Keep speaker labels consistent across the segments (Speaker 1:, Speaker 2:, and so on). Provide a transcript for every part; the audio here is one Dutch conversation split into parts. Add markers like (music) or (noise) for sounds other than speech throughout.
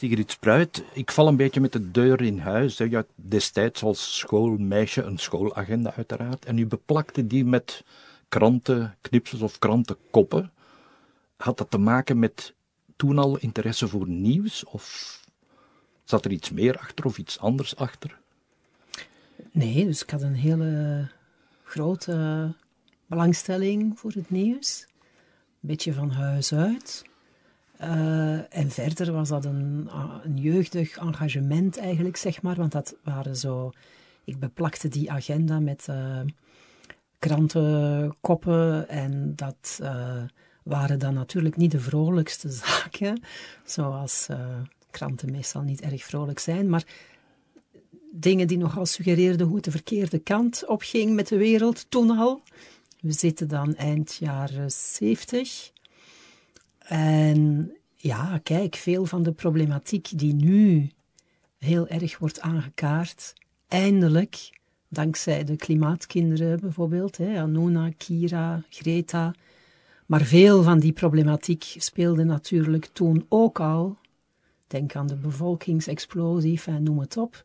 Speaker 1: Sigrid Spruit, ik val een beetje met de deur in huis. Je had destijds als schoolmeisje een schoolagenda uiteraard. En u beplakte die met krantenknipsels of krantenkoppen. Had dat te maken met toen al interesse voor nieuws? Of zat er iets meer achter of iets anders achter?
Speaker 2: Nee, dus ik had een hele grote belangstelling voor het nieuws. Een beetje van huis uit. Uh, en verder was dat een, een, jeugdig engagement eigenlijk, zeg maar. Want dat waren zo... Ik beplakte die agenda met uh, krantenkoppen en dat... Uh, waren dan natuurlijk niet de vrolijkste (laughs) zaken, zoals kranten meestal niet erg vrolijk zijn, maar dingen die nogal suggereerden hoe het de verkeerde kant opging met de wereld toen al. We zitten dan eind jaren zeventig. En ja, kijk, veel van de problematiek die nu heel erg wordt aangekaart, eindelijk, dankzij de klimaatkinderen bijvoorbeeld, hè, Anuna, Kira, Greta, maar veel van die problematiek speelde natuurlijk toen ook al. Denk aan de bevolkingsexplosie, en noem het op.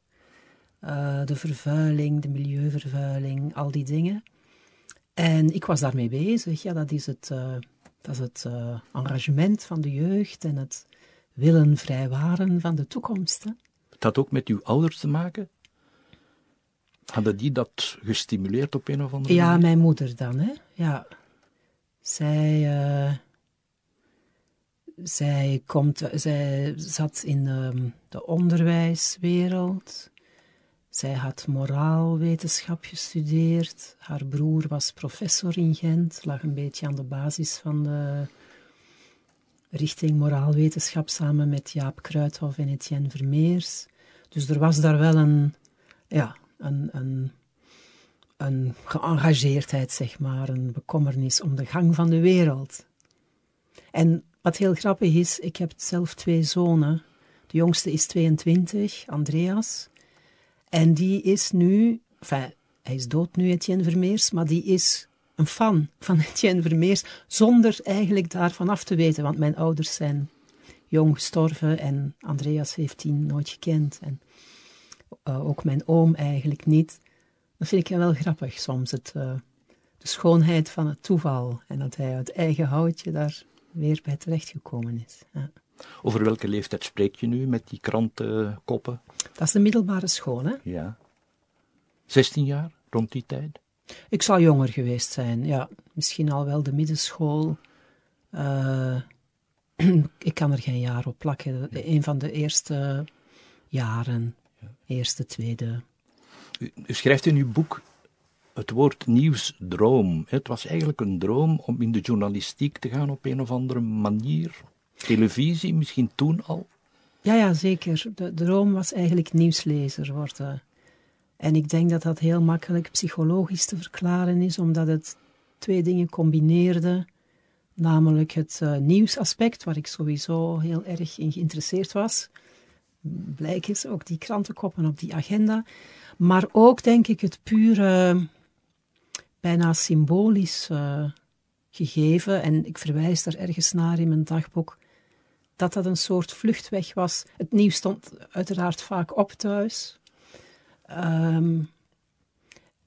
Speaker 2: Uh, de vervuiling, de milieuvervuiling, al die dingen. En ik was daarmee bezig. Ja, dat is het, uh, dat is het uh, engagement van de jeugd en het willen vrijwaren van de toekomst. Hè.
Speaker 1: Het had ook met uw ouders te maken? Hadden die dat gestimuleerd op een of andere
Speaker 2: manier? Ja, mijn moeder dan, hè. Ja. Zij, uh, zij, komt, zij zat in de onderwijswereld. Zij had moraalwetenschap gestudeerd. Haar broer was professor in Gent, lag een beetje aan de basis van de richting moraalwetenschap samen met Jaap Kruithof en Etienne Vermeers. Dus er was daar wel een, ja, een, een, een geëngageerdheid, zeg maar, een bekommernis om de gang van de wereld. En wat heel grappig is, ik heb zelf twee zonen. De jongste is 22, Andreas. En die is nu, hij is dood nu, Etienne Vermeers, maar die is een fan van (laughs) Etienne Vermeers, zonder eigenlijk daarvan af te weten, want mijn ouders zijn jong gestorven en Andreas heeft die nooit gekend. En uh, ook mijn oom eigenlijk niet. Dat vind ik wel grappig soms, het, uh, de schoonheid van het toeval en dat hij uit eigen houtje daar weer bij terechtgekomen is. Ja.
Speaker 1: Over welke leeftijd spreek je nu met die krantenkoppen?
Speaker 2: Dat is de middelbare school, hè?
Speaker 1: Ja. 16 jaar, rond die tijd?
Speaker 2: Ik zou jonger geweest zijn, ja. Misschien al wel de middenschool. Uh, (clears throat) ik kan er geen jaar op plakken. Een van de eerste jaren. Eerste, tweede.
Speaker 1: U, u schrijft in uw boek het woord nieuwsdroom. Het was eigenlijk een droom om in de journalistiek te gaan op een of andere manier. Televisie, misschien toen al?
Speaker 2: Ja, ja, zeker. De droom was eigenlijk nieuwslezer worden. En ik denk dat dat heel makkelijk psychologisch te verklaren is, omdat het twee dingen combineerde. Namelijk het uh, nieuwsaspect, waar ik sowieso heel erg in geïnteresseerd was. Blijk is ook die krantenkoppen op die agenda. Maar ook, denk ik, het pure, bijna symbolisch uh, gegeven. En ik verwijs daar ergens naar in mijn dagboek dat dat een soort vluchtweg was. Het nieuws stond uiteraard vaak op thuis. Um,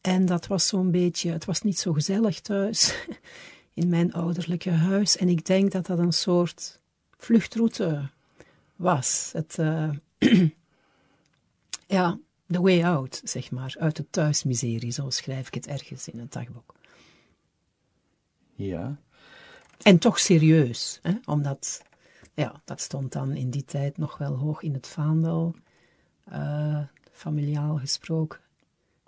Speaker 2: en dat was zo'n beetje, het was niet zo gezellig thuis (laughs) in mijn ouderlijke huis. En ik denk dat dat een soort vluchtroute was. Het, uh, (clears throat) ja, the way out, zeg maar, uit de thuismiserie, zo schrijf ik het ergens in het dagboek.
Speaker 1: Ja.
Speaker 2: En toch serieus, hè? omdat ja, dat stond dan in die tijd nog wel hoog in het vaandel. Uh, familiaal gesproken.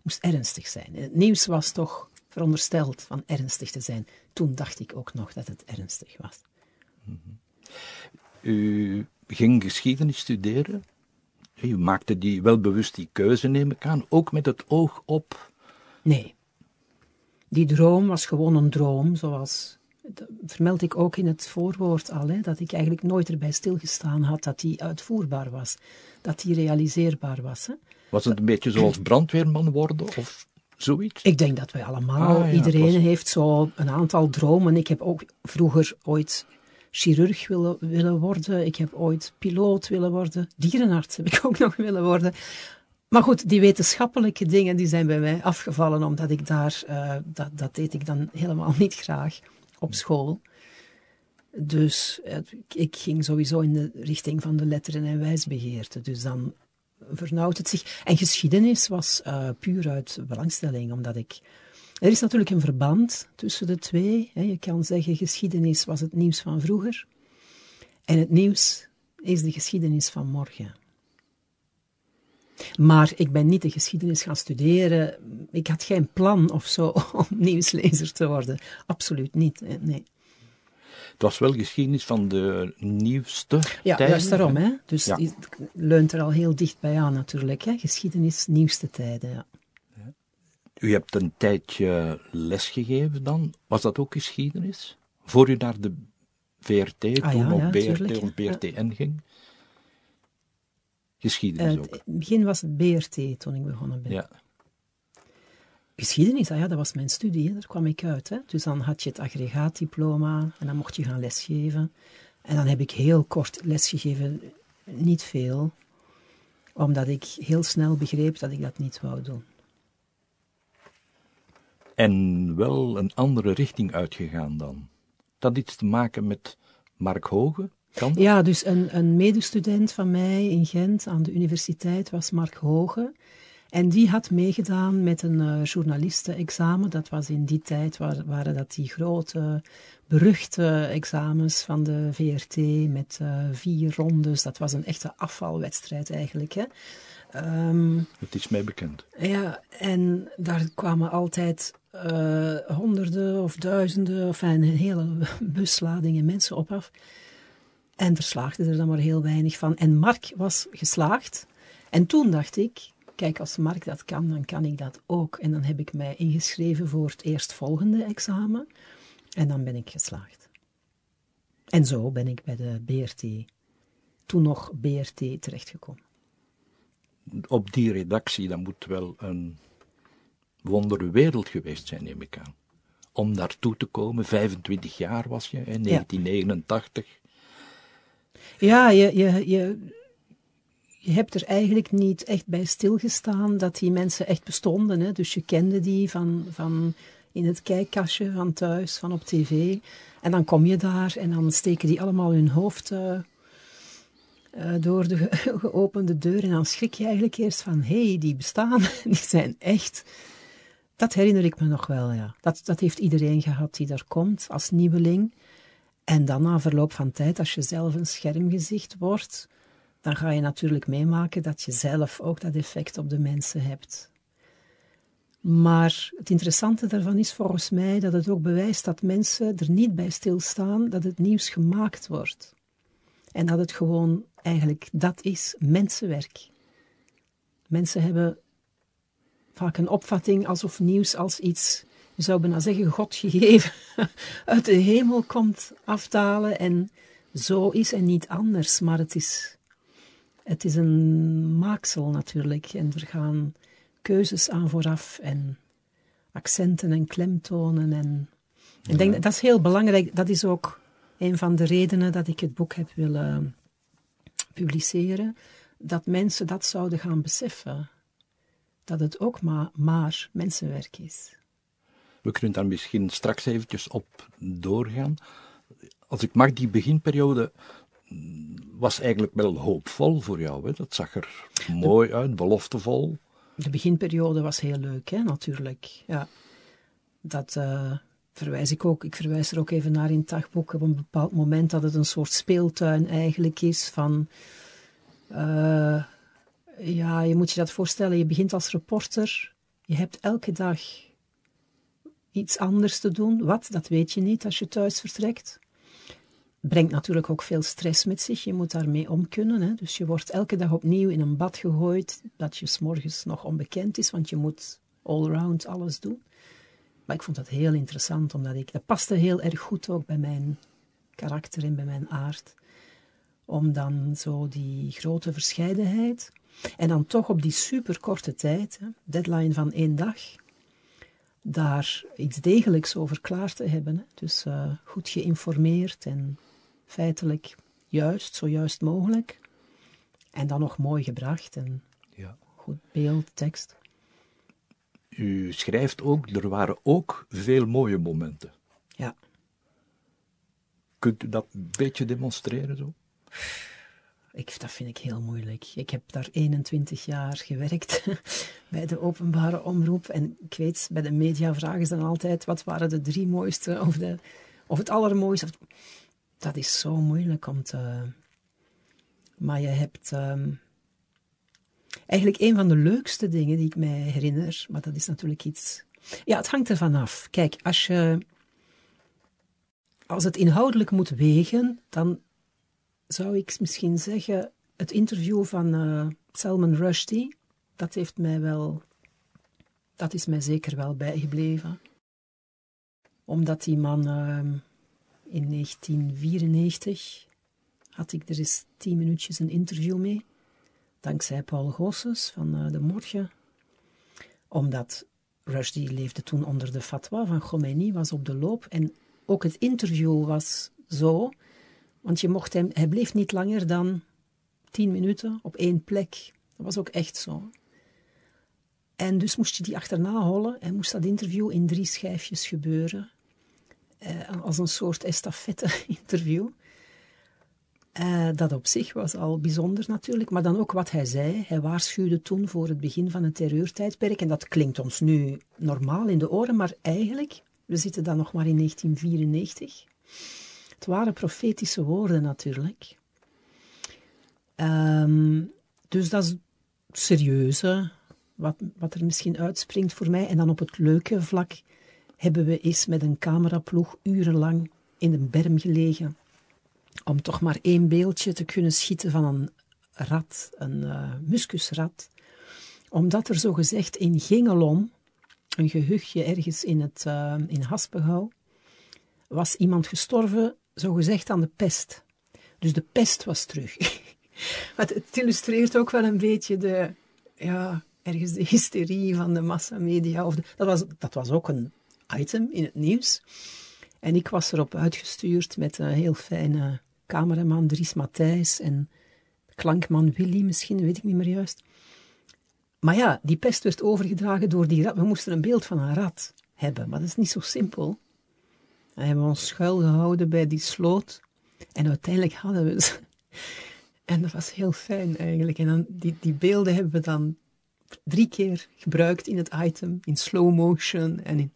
Speaker 2: Moest ernstig zijn. Het nieuws was toch verondersteld van ernstig te zijn. Toen dacht ik ook nog dat het ernstig was.
Speaker 1: U ging geschiedenis studeren. U maakte die wel bewust die keuze, neem ik aan, ook met het oog op.
Speaker 2: Nee. Die droom was gewoon een droom, zoals dat vermeld ik ook in het voorwoord al, hè, dat ik eigenlijk nooit erbij stilgestaan had dat die uitvoerbaar was, dat die realiseerbaar was. Hè.
Speaker 1: Was het een beetje zoals brandweerman worden of zoiets?
Speaker 2: Ik denk dat wij allemaal, ah, iedereen heeft zo een aantal dromen. Ik heb ook vroeger ooit chirurg willen, willen worden. Ik heb ooit piloot willen worden. Dierenarts heb ik ook nog willen worden. Maar goed, die wetenschappelijke dingen die zijn bij mij afgevallen, omdat ik daar, uh, dat, dat deed ik dan helemaal niet graag op school. Dus ik ging sowieso in de richting van de letteren en wijsbegeerte. Dus dan vernauwt het zich. En geschiedenis was uh, puur uit belangstelling, omdat ik... Er is natuurlijk een verband tussen de twee. Je kan zeggen, geschiedenis was het nieuws van vroeger. En het nieuws is de geschiedenis van morgen. Maar ik ben niet de geschiedenis gaan studeren. Ik had geen plan of zo (laughs) om nieuwslezer te worden. Absoluut niet, nee.
Speaker 1: Het was wel geschiedenis van de nieuwste
Speaker 2: ja,
Speaker 1: tijden.
Speaker 2: juist daarom. Hè? Dus ja. die leunt er al heel dicht bij aan natuurlijk. Hè? Geschiedenis, nieuwste tijden, ja.
Speaker 1: U hebt een tijdje lesgegeven dan. Was dat ook geschiedenis? Voor u naar de VRT,
Speaker 2: ah,
Speaker 1: toen
Speaker 2: ja,
Speaker 1: nog BRT of BRTN ging? Geschiedenis
Speaker 2: Uh,
Speaker 1: ook.
Speaker 2: het begin was het BRT toen ik begonnen ben.
Speaker 1: Ja.
Speaker 2: Geschiedenis, ah ja, dat was mijn studie, hè. daar kwam ik uit. Hè. Dus dan had je het aggregaatdiploma en dan mocht je gaan lesgeven. En dan heb ik heel kort lesgegeven, niet veel, omdat ik heel snel begreep dat ik dat niet wou doen.
Speaker 1: En wel een andere richting uitgegaan dan. Dat iets te maken met Mark Hoge? Kan dat?
Speaker 2: Ja, dus een, een medestudent van mij in Gent aan de universiteit was Mark Hoge. En die had meegedaan met een uh, journalistenexamen. Dat was in die tijd, waar, waren dat die grote, beruchte examens van de VRT met uh, vier rondes. Dat was een echte afvalwedstrijd eigenlijk. Hè. Um,
Speaker 1: Het is mij bekend.
Speaker 2: ja, en daar kwamen altijd uh, honderden of duizenden, of een hele busladingen mensen op af. En er slaagden er dan maar heel weinig van. En Mark was geslaagd. En toen dacht ik, kijk, als Mark dat kan, dan kan ik dat ook. En dan heb ik mij ingeschreven voor het eerstvolgende examen. En dan ben ik geslaagd. En zo ben ik bij de BRT, toen nog BRT, terechtgekomen.
Speaker 1: Op die redactie, dat moet wel een wondere wereld geweest zijn, neem ik aan. Om daartoe te komen, 25 jaar was je, in 1989.
Speaker 2: Ja, je, je, je, je hebt er eigenlijk niet echt bij stilgestaan dat die mensen echt bestonden. Hè? Dus je kende die van, van in het kijkkastje van thuis, van op tv. En dan kom je daar en dan steken die allemaal hun hoofd uh, uh, door de (laughs) geopende deur. En dan schrik je eigenlijk eerst van, hé, hey, die bestaan, (laughs) die zijn echt. Dat herinner ik me nog wel, ja. Dat, dat heeft iedereen gehad die daar komt als nieuweling. En dan na verloop van tijd, als je zelf een schermgezicht wordt, dan ga je natuurlijk meemaken dat je zelf ook dat effect op de mensen hebt. Maar het interessante daarvan is volgens mij dat het ook bewijst dat mensen er niet bij stilstaan dat het nieuws gemaakt wordt. En dat het gewoon eigenlijk dat is, mensenwerk. Mensen hebben vaak een opvatting alsof nieuws als iets je zou bijna zeggen, God gegeven, (laughs) uit de hemel komt afdalen en zo is en niet anders. Maar het is, het is een maaksel natuurlijk en er gaan keuzes aan vooraf en accenten en klemtonen. En ik denk dat, dat is heel belangrijk. Dat is ook een van de redenen dat ik het boek heb willen publiceren. Dat mensen dat zouden gaan beseffen. Dat het ook maar, maar mensenwerk is.
Speaker 1: We kunnen daar misschien straks eventjes op doorgaan. Als ik mag, die beginperiode was eigenlijk wel hoopvol voor jou. Hè? Dat zag er mooi uit, beloftevol.
Speaker 2: De beginperiode was heel leuk, hè, natuurlijk. Ja. Dat uh, verwijs ik ook. Ik verwijs er ook even naar in het dagboek op een bepaald moment dat het een soort speeltuin eigenlijk is van... Uh, ja, je moet je dat voorstellen. Je begint als reporter. Je hebt elke dag iets anders te doen. Wat, dat weet je niet als je thuis vertrekt. Brengt natuurlijk ook veel stress met zich. Je moet daarmee om kunnen. Hè? Dus je wordt elke dag opnieuw in een bad gegooid dat je s'morgens nog onbekend is, want je moet allround alles doen. Maar ik vond dat heel interessant, omdat ik, dat paste heel erg goed ook bij mijn karakter en bij mijn aard. Om dan zo die grote verscheidenheid, en dan toch op die superkorte tijd, hè, deadline van één dag, daar iets degelijks over klaar te hebben. Hè. Dus uh, goed geïnformeerd en feitelijk juist, zo juist mogelijk. En dan nog mooi gebracht en
Speaker 1: Ja.
Speaker 2: goed beeld, tekst.
Speaker 1: U schrijft ook, er waren ook veel mooie momenten.
Speaker 2: Ja.
Speaker 1: Kunt u dat een beetje demonstreren zo?
Speaker 2: Ik, dat vind ik heel moeilijk. Ik heb daar 21 jaar gewerkt (laughs) bij de openbare omroep. En ik weet, bij de media vragen ze dan altijd: wat waren de drie mooiste of, de, of het allermooiste? Dat is zo moeilijk om te. Maar je hebt. ehm, eigenlijk een van de leukste dingen die ik mij herinner, maar dat is natuurlijk iets. Ja, het hangt ervan af. Kijk, als je. Als het inhoudelijk moet wegen, dan zou ik misschien zeggen, het interview van eh, Salman Rushdie, dat heeft mij wel, dat is mij zeker wel bijgebleven. Omdat die man ehm, in 1994 had ik er eens tien minuutjes een interview mee, dankzij Paul Gosses van eh, De Morgen. Omdat Rushdie leefde toen onder de fatwa van Khomeini, was op de loop. En ook het interview was zo, want je mocht hem, hij bleef niet langer dan tien minuten op één plek. Dat was ook echt zo. En dus moest je die achterna hollen en moest dat interview in drie schijfjes gebeuren. Eh, als een soort estafette-interview. (laughs) Eh, dat op zich was al bijzonder natuurlijk, maar dan ook wat hij zei. Hij waarschuwde toen voor het begin van het terreurtijdperk. En dat klinkt ons nu normaal in de oren, maar eigenlijk, we zitten dan nog maar in 1994. Het waren profetische woorden natuurlijk. Ehm, dus dat is serieuze, wat, wat er misschien uitspringt voor mij. En dan op het leuke vlak hebben we eens met een cameraploeg urenlang in een berm gelegen. Om toch maar één beeldje te kunnen schieten van een rat, een uh. Omdat er zogezegd in Gengelon, een gehuchtje ergens in, het, uh, in Haspengouw, was iemand gestorven, zogezegd aan de pest. Dus de pest was terug. (laughs) Het illustreert ook wel een beetje de, ja, ergens de hysterie van de massamedia. Of dat, was, dat was ook een item in het nieuws. En ik was erop uitgestuurd met een heel fijne cameraman Dries Matthijs en klankman Willy misschien, weet ik niet meer juist. Maar ja, die pest werd overgedragen door die rat. We moesten een beeld van een rat hebben, maar dat is niet zo simpel. We hebben ons schuil gehouden bij die sloot. En uiteindelijk hadden we ze. En dat was heel fijn eigenlijk. En dan, die, die beelden hebben we dan drie keer gebruikt in het item. In slow motion en in...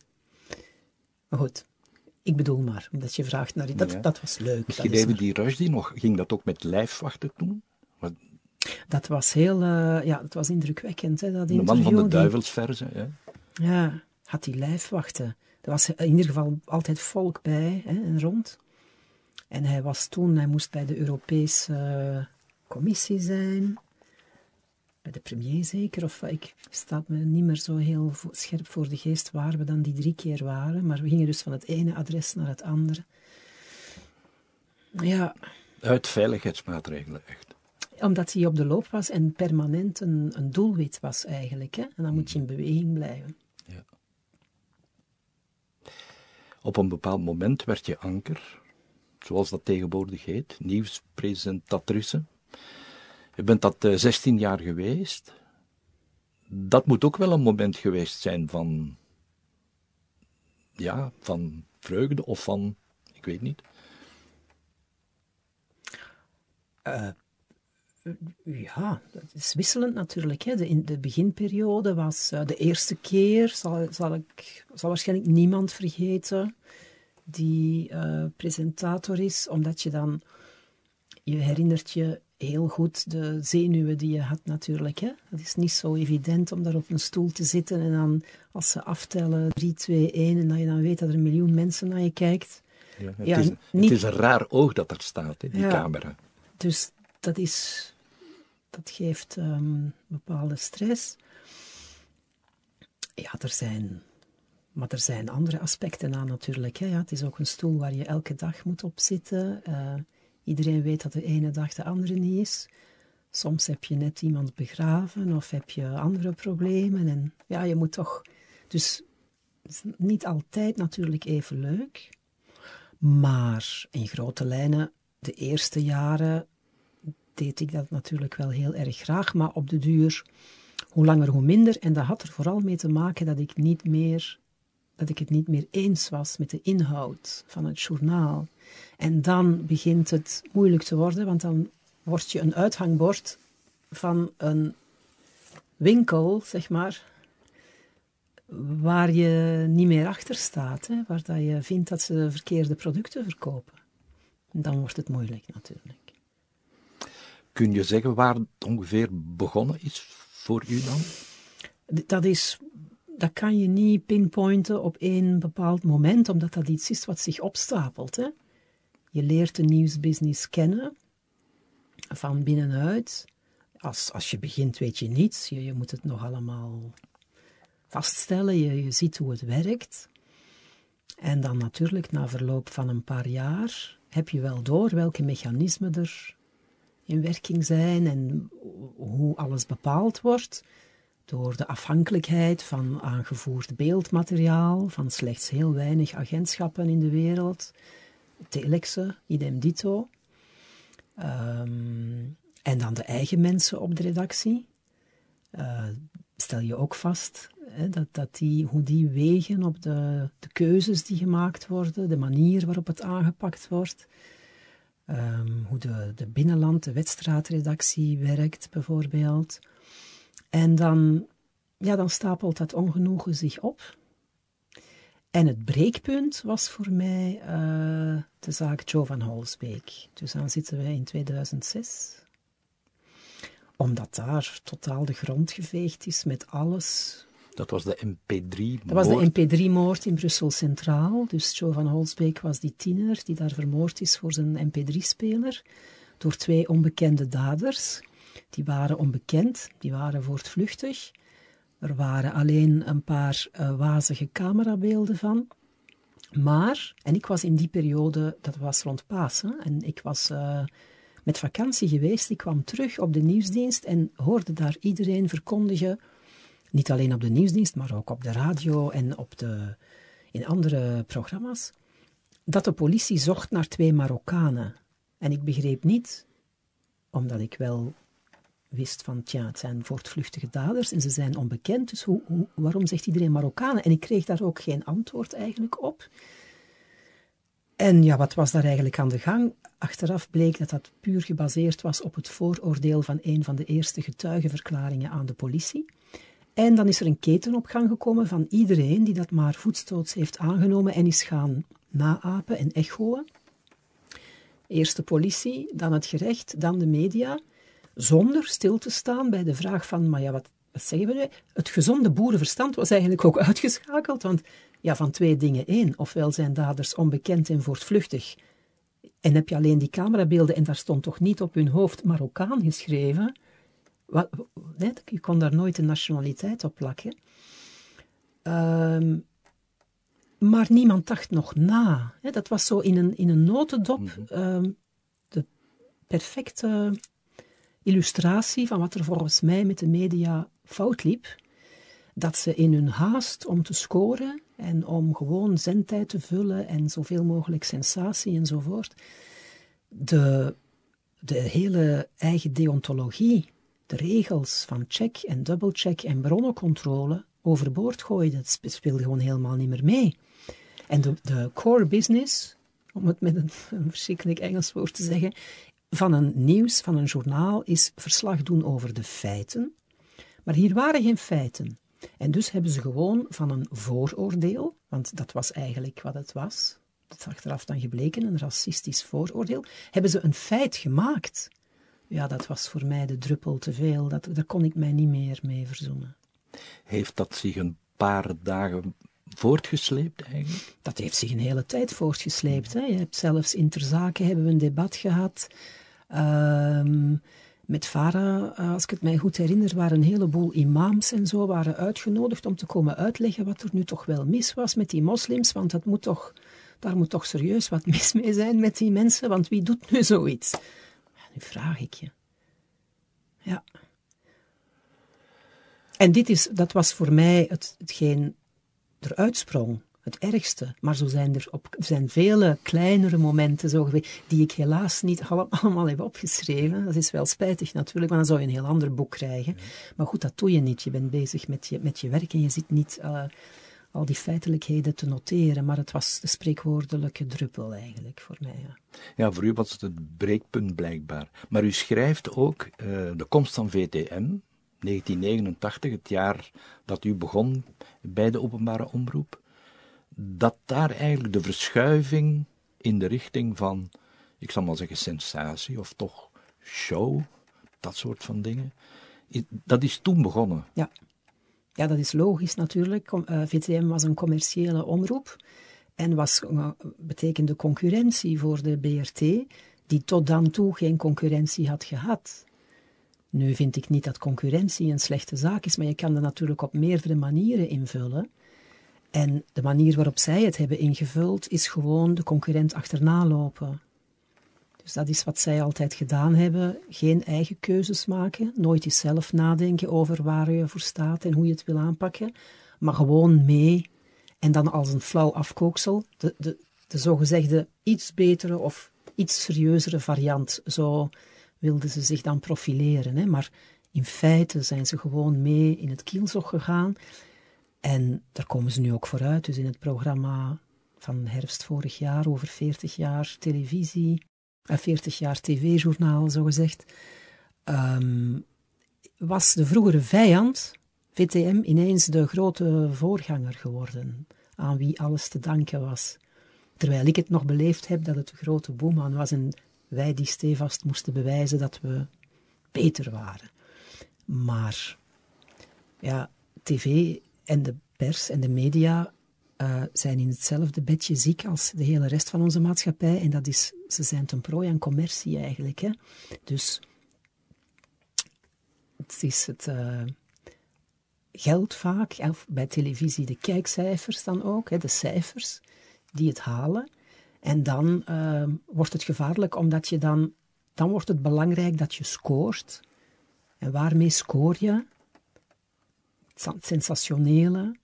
Speaker 2: Maar goed, ik bedoel maar, omdat je vraagt naar... Dat,
Speaker 1: Ja.
Speaker 2: dat was leuk.
Speaker 1: Misschien
Speaker 2: dat, is
Speaker 1: even die Rushdie nog, ging dat ook met lijfwachten? Want
Speaker 2: dat was heel... eh, ja, dat was indrukwekkend, hè, dat
Speaker 1: De
Speaker 2: interview.
Speaker 1: man van de
Speaker 2: Die-
Speaker 1: duivelsverzen, hè?
Speaker 2: Ja, had die lijfwachten. Er was in ieder geval altijd volk bij hè, en rond. En hij was toen, hij moest bij de Europese Commissie zijn. Bij de premier zeker, of ik staat me niet meer zo heel scherp voor de geest waar we dan die drie keer waren. Maar we gingen dus van het ene adres naar het andere. Ja,
Speaker 1: Uit veiligheidsmaatregelen, echt.
Speaker 2: omdat hij op de loop was en permanent een, een doelwit was eigenlijk. Hè? En dan moet je in beweging blijven.
Speaker 1: Ja. Op een bepaald moment werd je anker, zoals dat tegenwoordig heet, nieuwspresentatrice. Je bent dat eh, 16 jaar geweest. Dat moet ook wel een moment geweest zijn van, ja, van vreugde of van, ik weet niet.
Speaker 2: Ja, dat is wisselend natuurlijk. Hè. De, in de beginperiode was eh, de eerste keer, zal, zal, ik, zal waarschijnlijk niemand vergeten, die eh, presentator is, omdat je dan, je herinnert je heel goed de zenuwen die je had natuurlijk. Hè. Het is niet zo evident om daar op een stoel te zitten en dan als ze aftellen 3, 2, 1 en dat je dan weet dat er een miljoen mensen naar je kijkt.
Speaker 1: Ja, het,
Speaker 2: Ja,
Speaker 1: is,
Speaker 2: niet-
Speaker 1: het is een raar oog dat er staat, hè, die
Speaker 2: Ja.
Speaker 1: camera.
Speaker 2: Dus dat is, dat geeft ehm, bepaalde stress. Ja, er zijn, maar er zijn andere aspecten aan natuurlijk. Hè. Ja, het is ook een stoel waar je elke dag moet op zitten. Eh, iedereen weet dat de ene dag de andere niet is. Soms heb je net iemand begraven of heb je andere problemen. En ja, je moet toch. Dus het is niet altijd natuurlijk even leuk. Maar in grote lijnen de eerste jaren deed ik dat natuurlijk wel heel erg graag, maar op de duur, hoe langer hoe minder. En dat had er vooral mee te maken dat ik, niet meer, dat ik het niet meer eens was met de inhoud van het journaal. En dan begint het moeilijk te worden, want dan word je een uithangbord van een winkel, zeg maar, waar je niet meer achter staat, hè, waar dat je vindt dat ze verkeerde producten verkopen. En dan wordt het moeilijk natuurlijk.
Speaker 1: Kun je zeggen waar het ongeveer begonnen is voor u dan?
Speaker 2: Dat is dat kan je niet pinpointen op één bepaald moment, omdat dat iets is wat zich opstapelt. Hè? Je leert de nieuwsbusiness kennen van binnenuit. Als, als je begint weet je niets, je, je moet het nog allemaal vaststellen, je, je ziet hoe het werkt. En dan natuurlijk na verloop van een paar jaar heb je wel door welke mechanismen er in werking zijn en hoe alles bepaald wordt door de afhankelijkheid van aangevoerd beeldmateriaal, van slechts heel weinig agentschappen in de wereld, telexen, idem dito. Ehm, en dan de eigen mensen op de redactie. Uh, stel je ook vast hè, dat, dat die, hoe die wegen op de, de keuzes die gemaakt worden, de manier waarop het aangepakt wordt. Ehm, hoe de, de binnenland, de werkt bijvoorbeeld. En dan, ja, dan stapelt dat ongenoegen zich op. En het breekpunt was voor mij uh, de zaak Joe van Holsbeek. Dus dan zitten we in 2006. Omdat daar totaal de grond geveegd is met alles.
Speaker 1: Dat was de MP3-moord?
Speaker 2: Dat was de MP3-moord in Brussel Centraal. Dus Joe van Holsbeek was die tiener die daar vermoord is voor zijn MP3-speler. Door twee onbekende daders. Die waren onbekend, die waren voortvluchtig. Er waren alleen een paar uh, wazige camerabeelden van. Maar, en ik was in die periode, dat was rond Pasen, en ik was uh, met vakantie geweest. Ik kwam terug op de nieuwsdienst en hoorde daar iedereen verkondigen, niet alleen op de nieuwsdienst, maar ook op de radio en op de, in andere programma's, dat de politie zocht naar twee Marokkanen. En ik begreep niet, omdat ik wel wist van, tja, het zijn voortvluchtige daders en ze zijn onbekend, dus hoe, waarom zegt iedereen Marokkanen? En ik kreeg daar ook geen antwoord eigenlijk op. En ja, wat was daar eigenlijk aan de gang? Achteraf bleek dat dat puur gebaseerd was op het vooroordeel van een van de eerste getuigenverklaringen aan de politie. En dan is er een keten op gang gekomen van iedereen die dat maar voetstoots heeft aangenomen en is gaan naapen en echoen. Eerst de politie, dan het gerecht, dan de media zonder stil te staan bij de vraag van, maar ja, wat, wat zeggen we nu? Het gezonde boerenverstand was eigenlijk ook (laughs) uitgeschakeld, want ja, van twee dingen één. Ofwel zijn daders onbekend en voortvluchtig, en heb je alleen die camerabeelden en daar stond toch niet op hun hoofd Marokkaan geschreven. Wat, je kon daar nooit een nationaliteit op plakken. Um, maar niemand dacht nog na. Dat was zo in een, in een notendop um, de perfecte illustratie van wat er volgens mij met de media fout liep. Dat ze in hun haast om te scoren en om gewoon zendtijd te vullen en zoveel mogelijk sensatie enzovoort, de, de hele eigen deontologie, de regels van check en dubbelcheck en bronnencontrole overboord gooiden. Dat speelde gewoon helemaal niet meer mee. En de, de core business, om het met een, (laughs) een verschrikkelijk Engels woord te zeggen, van een nieuws, van een journaal, is verslag doen over de feiten. Maar hier waren geen feiten. En dus hebben ze gewoon van een vooroordeel, want dat was eigenlijk wat het was, dat is achteraf dan gebleken, een racistisch vooroordeel, hebben ze een feit gemaakt. Ja, dat was voor mij de druppel te veel, dat, daar kon ik mij niet meer mee verzoenen.
Speaker 1: Heeft dat zich een paar dagen voortgesleept eigenlijk?
Speaker 2: Dat heeft zich een hele tijd voortgesleept. Hè. Je hebt zelfs in ter zake hebben we een debat gehad Um, met Farah, als ik het mij goed herinner, waren een heleboel imams en zo waren uitgenodigd om te komen uitleggen wat er nu toch wel mis was met die moslims, want dat moet toch, daar moet toch serieus wat mis mee zijn met die mensen, want wie doet nu zoiets? Nu vraag ik je. Ja. En dit is, dat was voor mij het, hetgeen eruit sprong het ergste. Maar zo zijn er op, zijn vele kleinere momenten zo geweest, die ik helaas niet allemaal heb opgeschreven. Dat is wel spijtig natuurlijk, want dan zou je een heel ander boek krijgen. Maar goed, dat doe je niet. Je bent bezig met je, met je werk en je zit niet uh, al die feitelijkheden te noteren. Maar het was de spreekwoordelijke druppel eigenlijk voor mij. Ja,
Speaker 1: ja voor u was het het breekpunt blijkbaar. Maar u schrijft ook uh, de komst van VTM, 1989, het jaar dat u begon bij de openbare omroep dat daar eigenlijk de verschuiving in de richting van, ik zal maar zeggen, sensatie of toch show, dat soort van dingen, dat is toen begonnen.
Speaker 2: Ja, ja dat is logisch natuurlijk. Eh, VTM was een commerciële omroep en was, uh, betekende concurrentie voor de BRT, die tot dan toe geen concurrentie had gehad. Nu vind ik niet dat concurrentie een slechte zaak is, maar je kan dat natuurlijk op meerdere manieren invullen. En de manier waarop zij het hebben ingevuld is gewoon de concurrent achterna lopen. Dus dat is wat zij altijd gedaan hebben. Geen eigen keuzes maken, nooit eens zelf nadenken over waar je voor staat en hoe je het wil aanpakken, maar gewoon mee. En dan als een flauw afkooksel, de, de, de zogezegde iets betere of iets serieuzere variant. Zo wilden ze zich dan profileren. Hè? Maar in feite zijn ze gewoon mee in het kielzog gegaan. En daar komen ze nu ook vooruit. Dus in het programma van herfst vorig jaar over 40 jaar televisie, 40 jaar tv-journaal, zo gezegd, ehm, was de vroegere vijand, VTM, ineens de grote voorganger geworden, aan wie alles te danken was. Terwijl ik het nog beleefd heb dat het de grote boeman was en wij die stevast moesten bewijzen dat we beter waren. Maar ja, tv en de pers en de media uh, zijn in hetzelfde bedje ziek als de hele rest van onze maatschappij. En dat is, ze zijn ten prooi aan commercie eigenlijk. Hè? Dus het is het uh, geld vaak, of bij televisie de kijkcijfers dan ook, hè, de cijfers die het halen. En dan uh, wordt het gevaarlijk, omdat je dan, dan wordt het belangrijk dat je scoort. En waarmee scoor je? het sensationele,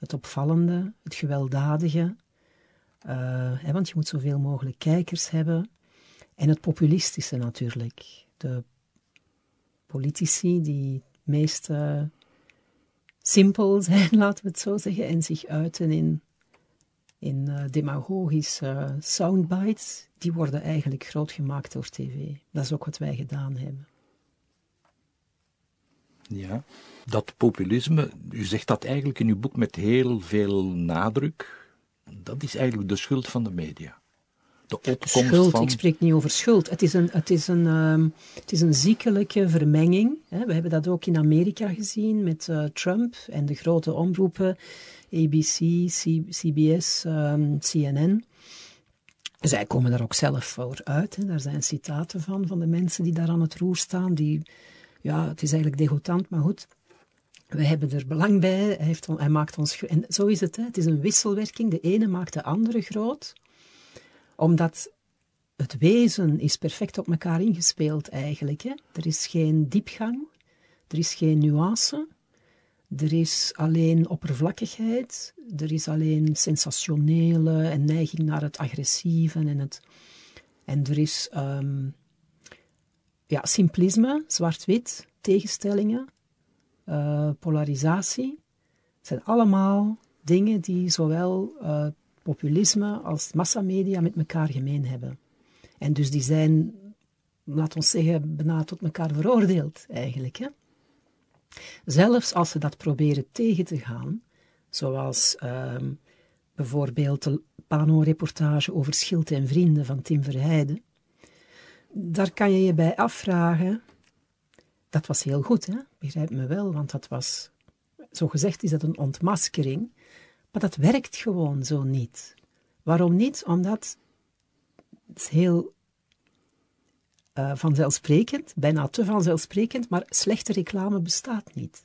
Speaker 2: het opvallende, het gewelddadige. Uh, hè, want je moet zoveel mogelijk kijkers hebben. En het populistische natuurlijk. De politici die het meest uh, simpel (laughs) zijn, laten we het zo zeggen, en zich uiten in, in uh, demagogische soundbites, die worden eigenlijk groot gemaakt door tv. Dat is ook wat wij gedaan hebben.
Speaker 1: Ja, dat populisme, u zegt dat eigenlijk in uw boek met heel veel nadruk, dat is eigenlijk de schuld van de media.
Speaker 2: De opkomst schuld, van... ik spreek niet over schuld. Het is een, het is een, um, het is een ziekelijke vermenging. Hè. We hebben dat ook in Amerika gezien met uh, Trump en de grote omroepen, ABC, C CBS, um, ehm, CNN. Zij komen daar ook zelf voor uit. Hè. Daar zijn citaten van, van de mensen die daar aan het roer staan, die ja, het is eigenlijk degoutant, maar goed. We hebben er belang bij. Hij, heeft, hij maakt ons. En zo is het. Hè. Het is een wisselwerking. De ene maakt de andere groot. Omdat het wezen is perfect op elkaar ingespeeld eigenlijk. Hè. Er is geen diepgang. Er is geen nuance. Er is alleen oppervlakkigheid. Er is alleen sensationele en neiging naar het agressieve en het. En er is um, ja, simplisme, zwart-wit, tegenstellingen, uh, polarisatie. zijn allemaal dingen die zowel uh, populisme als massamedia met elkaar gemeen hebben. En dus die zijn, laat ons zeggen, bijna tot elkaar veroordeeld eigenlijk. Hè? Zelfs als ze dat proberen tegen te gaan, zoals uh, bijvoorbeeld de Pano-reportage over Schild en Vrienden van Tim Verheijden, daar kan je je bij afvragen. Dat was heel goed, hè? begrijp me wel, want dat was, zo gezegd is dat een ontmaskering, maar dat werkt gewoon zo niet. Waarom niet? Omdat het heel uh, vanzelfsprekend, bijna te vanzelfsprekend, maar slechte reclame bestaat niet.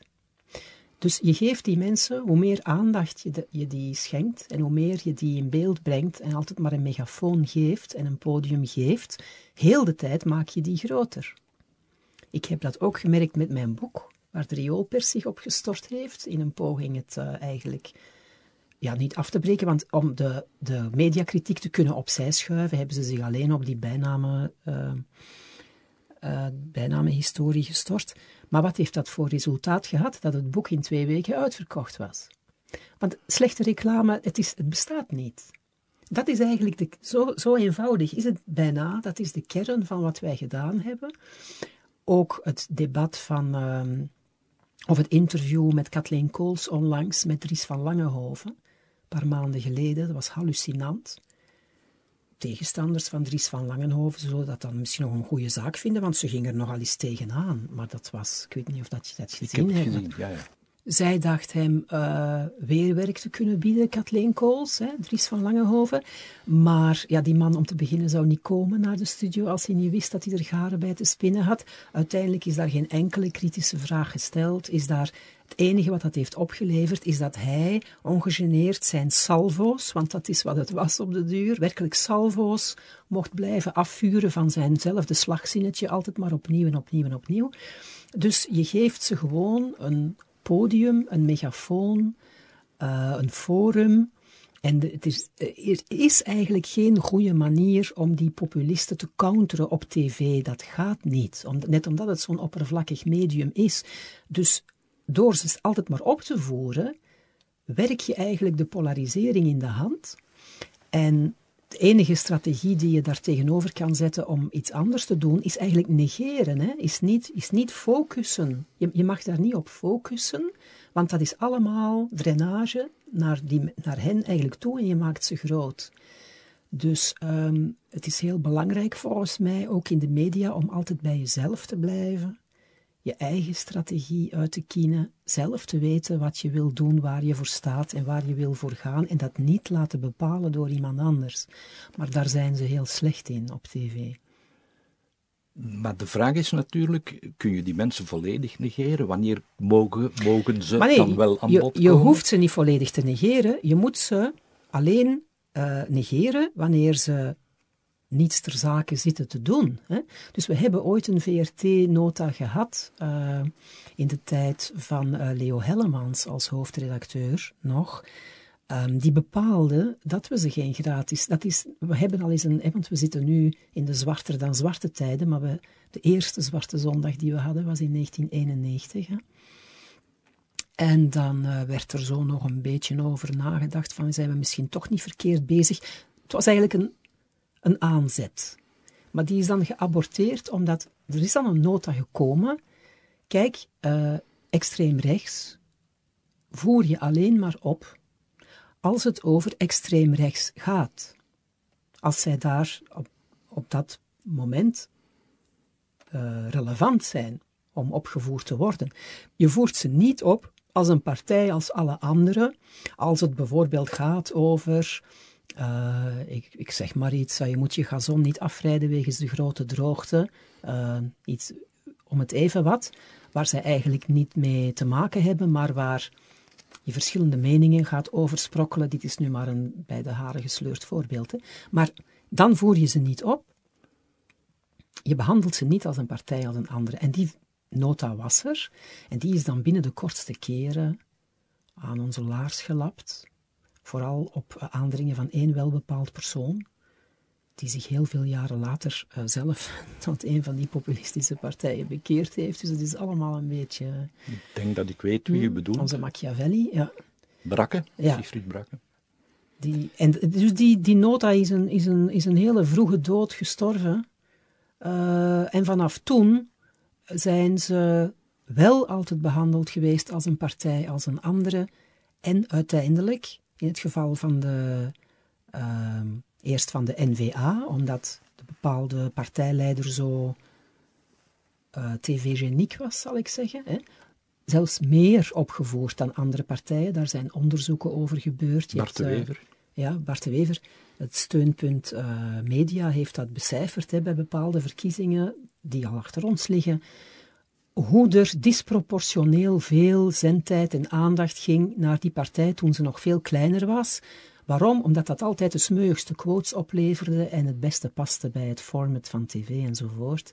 Speaker 2: Dus je geeft die mensen, hoe meer aandacht je, je, die schenkt en hoe meer je die in beeld brengt en altijd maar een megafoon geeft en een podium geeft, heel de tijd maak je die groter. Ik heb dat ook gemerkt met mijn boek, waar de rioolpers zich op gestort heeft, in een poging het uh, eigenlijk ja, niet af te breken, want om de, de mediakritiek te kunnen opzij schuiven, hebben ze zich alleen op die bijnamen, uh, uh, bijnamenhistorie gestort. Maar wat heeft dat voor resultaat gehad? Dat het boek in twee weken uitverkocht was. Want slechte reclame, het, is, het bestaat niet. Dat is eigenlijk de, zo, zo eenvoudig is het bijna. Dat is de kern van wat wij gedaan hebben. Ook het debat van, uh, of het interview met Kathleen Kools onlangs met Dries van Langehoven, een paar maanden geleden, dat was hallucinant. Tegenstanders van Dries van Langenhoven zullen dat dan misschien nog een goede zaak vinden, want ze gingen er nogal eens tegenaan. Maar dat was, ik weet niet of dat je dat gezien hebt.
Speaker 1: Gezien, ja, ja.
Speaker 2: Zij dacht hem uh, weerwerk te kunnen bieden, Kathleen Kools, hè, Dries van Langehoven. Maar ja, die man om te beginnen zou niet komen naar de studio als hij niet wist dat hij er garen bij te spinnen had. Uiteindelijk is daar geen enkele kritische vraag gesteld. Is daar het enige wat dat heeft opgeleverd, is dat hij ongegeneerd zijn salvo's, want dat is wat het was op de duur, werkelijk salvo's, mocht blijven afvuren van zijnzelfde slagzinnetje, altijd maar opnieuw en opnieuw en opnieuw. Dus je geeft ze gewoon een podium, een megafoon, uh, een forum. En het is, er is eigenlijk geen goede manier om die populisten te counteren op tv. Dat gaat niet. Om, net omdat het zo'n oppervlakkig medium is. Dus door ze altijd maar op te voeren, werk je eigenlijk de polarisering in de hand. En de enige strategie die je daar tegenover kan zetten om iets anders te doen, is eigenlijk negeren. Hè? Is, niet, is niet focussen. Je, je mag daar niet op focussen, want dat is allemaal drainage naar, die, naar hen eigenlijk toe en je maakt ze groot. Dus um, het is heel belangrijk volgens mij, ook in de media, om altijd bij jezelf te blijven je eigen strategie uit te kiezen, zelf te weten wat je wil doen, waar je voor staat en waar je wil voor gaan en dat niet laten bepalen door iemand anders. Maar daar zijn ze heel slecht in op tv.
Speaker 1: Maar de vraag is natuurlijk, kun je die mensen volledig negeren? Wanneer mogen, mogen ze dan wel aan
Speaker 2: je,
Speaker 1: bod
Speaker 2: Je
Speaker 1: komen?
Speaker 2: hoeft ze niet volledig te negeren, je moet ze alleen uh, negeren wanneer ze niets ter zake zitten te doen. Hè? Dus we hebben ooit een VRT-nota gehad uh, in de tijd van uh, Leo Hellemans als hoofdredacteur nog. Um, die bepaalde dat we ze geen gratis. Dat is, we hebben al eens een. Want we zitten nu in de zwarter dan zwarte tijden. Maar we, de eerste zwarte zondag die we hadden was in 1991. Hè? En dan uh, werd er zo nog een beetje over nagedacht: van zijn we misschien toch niet verkeerd bezig? Het was eigenlijk een een aanzet. Maar die is dan geaborteerd omdat er is dan een nota gekomen. Kijk, uh, extreem rechts voer je alleen maar op als het over extreem rechts gaat. Als zij daar op, op dat moment uh, relevant zijn om opgevoerd te worden. Je voert ze niet op als een partij als alle anderen, als het bijvoorbeeld gaat over uh, ik, ik, zeg maar iets, je moet je gazon niet afrijden wegens de grote droogte. Uh, iets om het even wat, waar zij eigenlijk niet mee te maken hebben, maar waar je verschillende meningen gaat oversprokkelen. Dit is nu maar een bij de haren gesleurd voorbeeld. Hè. Maar dan voer je ze niet op. Je behandelt ze niet als een partij als een andere. En die nota was er. En die is dan binnen de kortste keren aan onze laars gelapt vooral op aandringen van één welbepaald persoon, die zich heel veel jaren later uh, zelf (laughs) tot een van die populistische partijen bekeerd heeft. Dus het is allemaal een beetje...
Speaker 1: Ik denk dat ik weet wie je bedoelt.
Speaker 2: Onze Machiavelli, ja.
Speaker 1: Brakke,
Speaker 2: ja.
Speaker 1: Siegfried Brakke.
Speaker 2: Die, en dus die, die nota is een, is, een, is een hele vroege dood gestorven. Uh, en vanaf toen zijn ze wel altijd behandeld geweest als een partij, als een andere. En uiteindelijk in het geval van de, uh, eerst van de NVA, omdat de bepaalde partijleider zo uh, tv-geniek was, zal ik zeggen. Hè? Zelfs meer opgevoerd dan andere partijen. Daar zijn onderzoeken over gebeurd. Je
Speaker 1: Bart de
Speaker 2: hebt, uh,
Speaker 1: Wever.
Speaker 2: ja, Bart de Wever. Het steunpunt uh, media heeft dat becijferd hè, bij bepaalde verkiezingen die al achter ons liggen hoe er disproportioneel veel zendtijd en aandacht ging naar die partij toen ze nog veel kleiner was. Waarom? Omdat dat altijd de smeuigste quotes opleverde en het beste paste bij het format van tv enzovoort.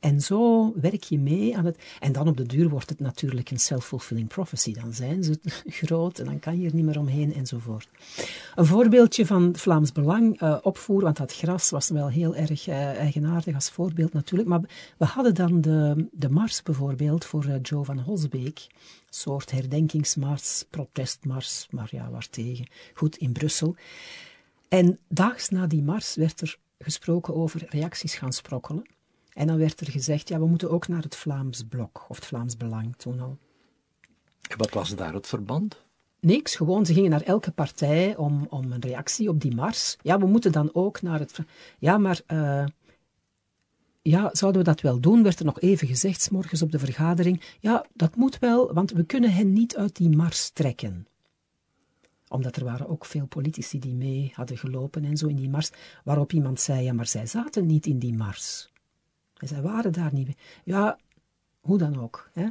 Speaker 2: En zo werk je mee aan het. En dan op de duur wordt het natuurlijk een self-fulfilling prophecy. Dan zijn ze (laughs) groot en dan kan je er niet meer omheen enzovoort. Een voorbeeldje van Vlaams Belang uh, opvoeren, want dat gras was wel heel erg uh, eigenaardig als voorbeeld natuurlijk. Maar we hadden dan de, de mars bijvoorbeeld voor uh, Joe van Holsbeek. Een soort herdenkingsmars, protestmars, maar ja, waartegen. Goed, in Brussel. En daags na die mars werd er gesproken over reacties gaan sprokkelen. En dan werd er gezegd, ja, we moeten ook naar het Vlaams Blok, of het Vlaams Belang toen al.
Speaker 1: En wat was daar het verband?
Speaker 2: Niks, gewoon ze gingen naar elke partij om, om een reactie op die mars. Ja, we moeten dan ook naar het... Ja, maar... Uh, ja, zouden we dat wel doen? Werd er nog even gezegd, morgens op de vergadering. Ja, dat moet wel, want we kunnen hen niet uit die mars trekken omdat er waren ook veel politici die mee hadden gelopen en zo in die mars, waarop iemand zei, ja, maar zij zaten niet in die mars. En zij waren daar niet. Ja, hoe dan ook. Hè?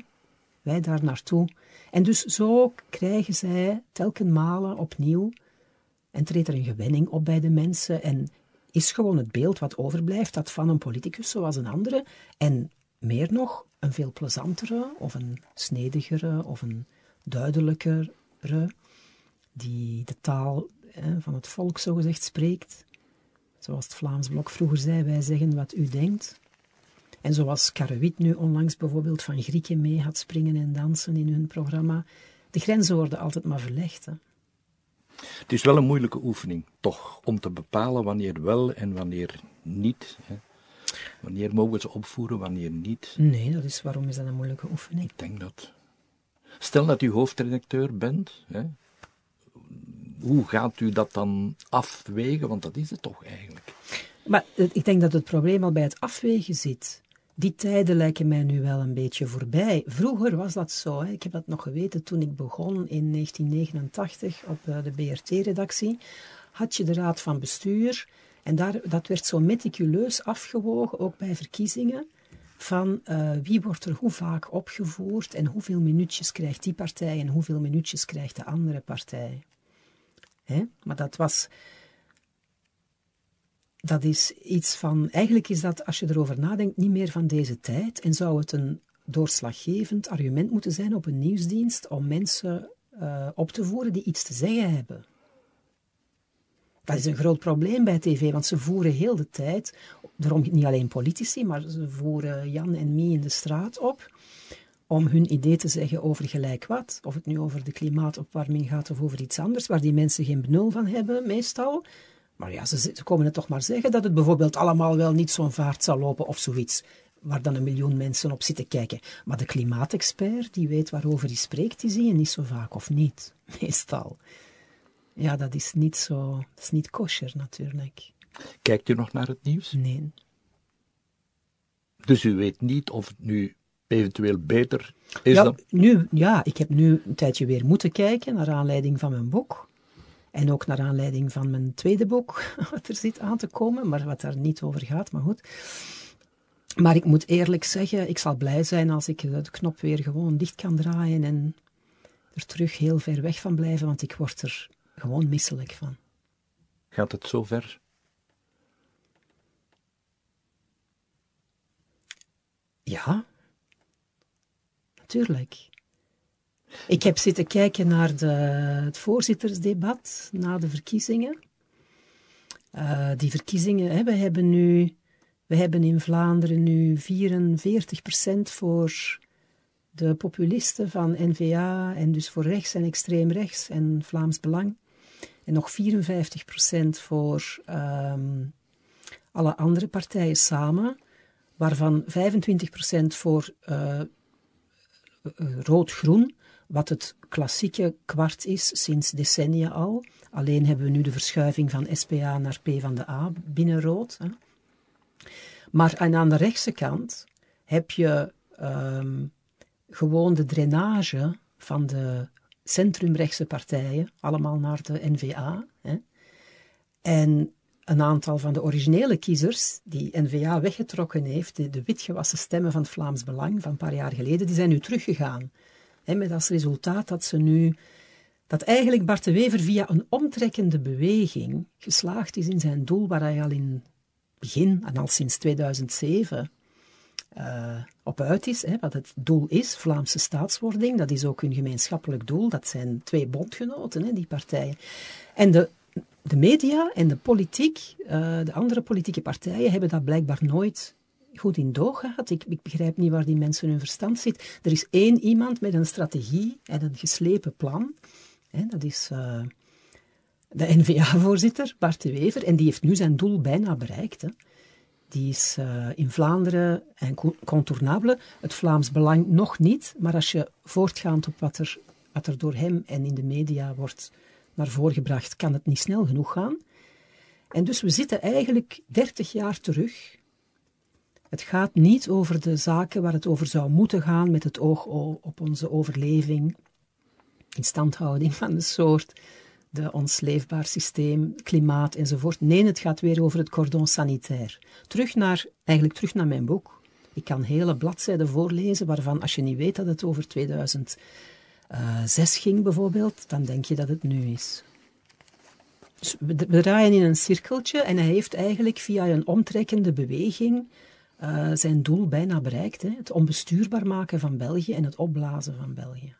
Speaker 2: Wij daar naartoe. En dus zo krijgen zij telkens malen opnieuw en treedt er een gewenning op bij de mensen en is gewoon het beeld wat overblijft dat van een politicus zoals een andere en meer nog een veel plezantere of een snedigere of een duidelijkere die de taal hè, van het volk zogezegd spreekt. Zoals het Vlaams Blok vroeger zei, wij zeggen wat u denkt. En zoals Karrewit nu onlangs bijvoorbeeld van Grieken mee had springen en dansen in hun programma. De grenzen worden altijd maar verlegd. Hè.
Speaker 1: Het is wel een moeilijke oefening, toch, om te bepalen wanneer wel en wanneer niet. Hè. Wanneer mogen ze opvoeren, wanneer niet.
Speaker 2: Nee, dat is, waarom is dat een moeilijke oefening?
Speaker 1: Ik denk dat. Stel dat u hoofdredacteur bent, hè, hoe gaat u dat dan afwegen? Want dat is het toch eigenlijk.
Speaker 2: Maar ik denk dat het probleem al bij het afwegen zit. Die tijden lijken mij nu wel een beetje voorbij. Vroeger was dat zo. Hè. Ik heb dat nog geweten toen ik begon in 1989 op eh, de BRT-redactie. Had je de raad van bestuur. En daar, dat werd zo meticuleus afgewogen, ook bij verkiezingen. Van uh, wie wordt er hoe vaak opgevoerd en hoeveel minuutjes krijgt die partij en hoeveel minuutjes krijgt de andere partij. Hè? Maar dat was. Dat is iets van. Eigenlijk is dat, als je erover nadenkt, niet meer van deze tijd. En zou het een doorslaggevend argument moeten zijn op een nieuwsdienst om mensen uh, op te voeren die iets te zeggen hebben. Dat is een groot probleem bij tv, want ze voeren heel de tijd, daarom niet alleen politici, maar ze voeren Jan en Mie in de straat op om hun idee te zeggen over gelijk wat. Of het nu over de klimaatopwarming gaat of over iets anders, waar die mensen geen benul van hebben, meestal. Maar ja, ze, ze komen het toch maar zeggen dat het bijvoorbeeld allemaal wel niet zo'n vaart zal lopen of zoiets waar dan een miljoen mensen op zitten kijken. Maar de klimaatexpert, die weet waarover hij spreekt, die zie je niet zo vaak, of niet, (laughs) meestal. Ja, dat is niet zo, dat is niet kosher natuurlijk.
Speaker 1: Kijkt u nog naar het nieuws?
Speaker 2: Nee.
Speaker 1: Dus u weet niet of het nu eventueel beter is
Speaker 2: ja,
Speaker 1: dan...
Speaker 2: Nu, ja, ik heb nu een tijdje weer moeten kijken naar aanleiding van mijn boek. En ook naar aanleiding van mijn tweede boek, (laughs) wat er zit aan te komen, maar wat daar niet over gaat, maar goed. Maar ik moet eerlijk zeggen, ik zal blij zijn als ik de knop weer gewoon dicht kan draaien en er terug heel ver weg van blijven, want ik word er gewoon misselijk van.
Speaker 1: Gaat het zo ver?
Speaker 2: Ja, Tuurlijk. Ik heb zitten kijken naar de, het voorzittersdebat na de verkiezingen. Uh, die verkiezingen, hè, we hebben nu, we hebben in Vlaanderen nu 44% voor de populisten van N-VA en dus voor rechts en extreem rechts en Vlaams Belang. En nog 54% voor um, alle andere partijen samen, waarvan 25% voor eh, rood-groen, wat het klassieke kwart is sinds decennia al. Alleen hebben we nu de verschuiving van SPA naar P van de A binnen rood. Hè. Maar aan de rechtse kant heb je um, gewoon de drainage van de centrumrechtse partijen, allemaal naar de NVA. Hè. En een aantal van de originele kiezers, die N-VA weggetrokken heeft, de, witgewassen stemmen van het Vlaams Belang van een paar jaar geleden, die zijn nu teruggegaan. He, met als resultaat dat ze nu, dat eigenlijk Bart de Wever via een omtrekkende beweging geslaagd is in zijn doel waar hij al in begin, en al sinds 2007, uh, op uit is, hè, wat het doel is, Vlaamse staatswording, dat is ook hun gemeenschappelijk doel, dat zijn twee bondgenoten, hè, die partijen. En de, de media en de politiek, uh, de andere politieke partijen, hebben dat blijkbaar nooit goed in doog gehad. Ik, ik, begrijp niet waar die mensen hun verstand zit. Er is één iemand met een strategie en een geslepen plan. Hè, dat is uh, de N-VA-voorzitter, Bart de Wever, en die heeft nu zijn doel bijna bereikt. Hè. Die is uh, in Vlaanderen en contournable. Het Vlaams Belang nog niet, maar als je voortgaand op wat er, wat er door hem en in de media wordt naar voren gebracht, kan het niet snel genoeg gaan. En dus we zitten eigenlijk 30 jaar terug. Het gaat niet over de zaken waar het over zou moeten gaan met het oog op onze overleving, instandhouding van de soort, de, ons leefbaar systeem, klimaat enzovoort. Nee, het gaat weer over het cordon sanitair. Terug naar, eigenlijk terug naar mijn boek. Ik kan hele bladzijden voorlezen waarvan, als je niet weet dat het over 2006 ging bijvoorbeeld, dan denk je dat het nu is. Dus we, draaien in een cirkeltje en hij heeft eigenlijk via een omtrekkende beweging uh, zijn doel bijna bereikt. Hè? Het onbestuurbaar maken van België en het opblazen van België.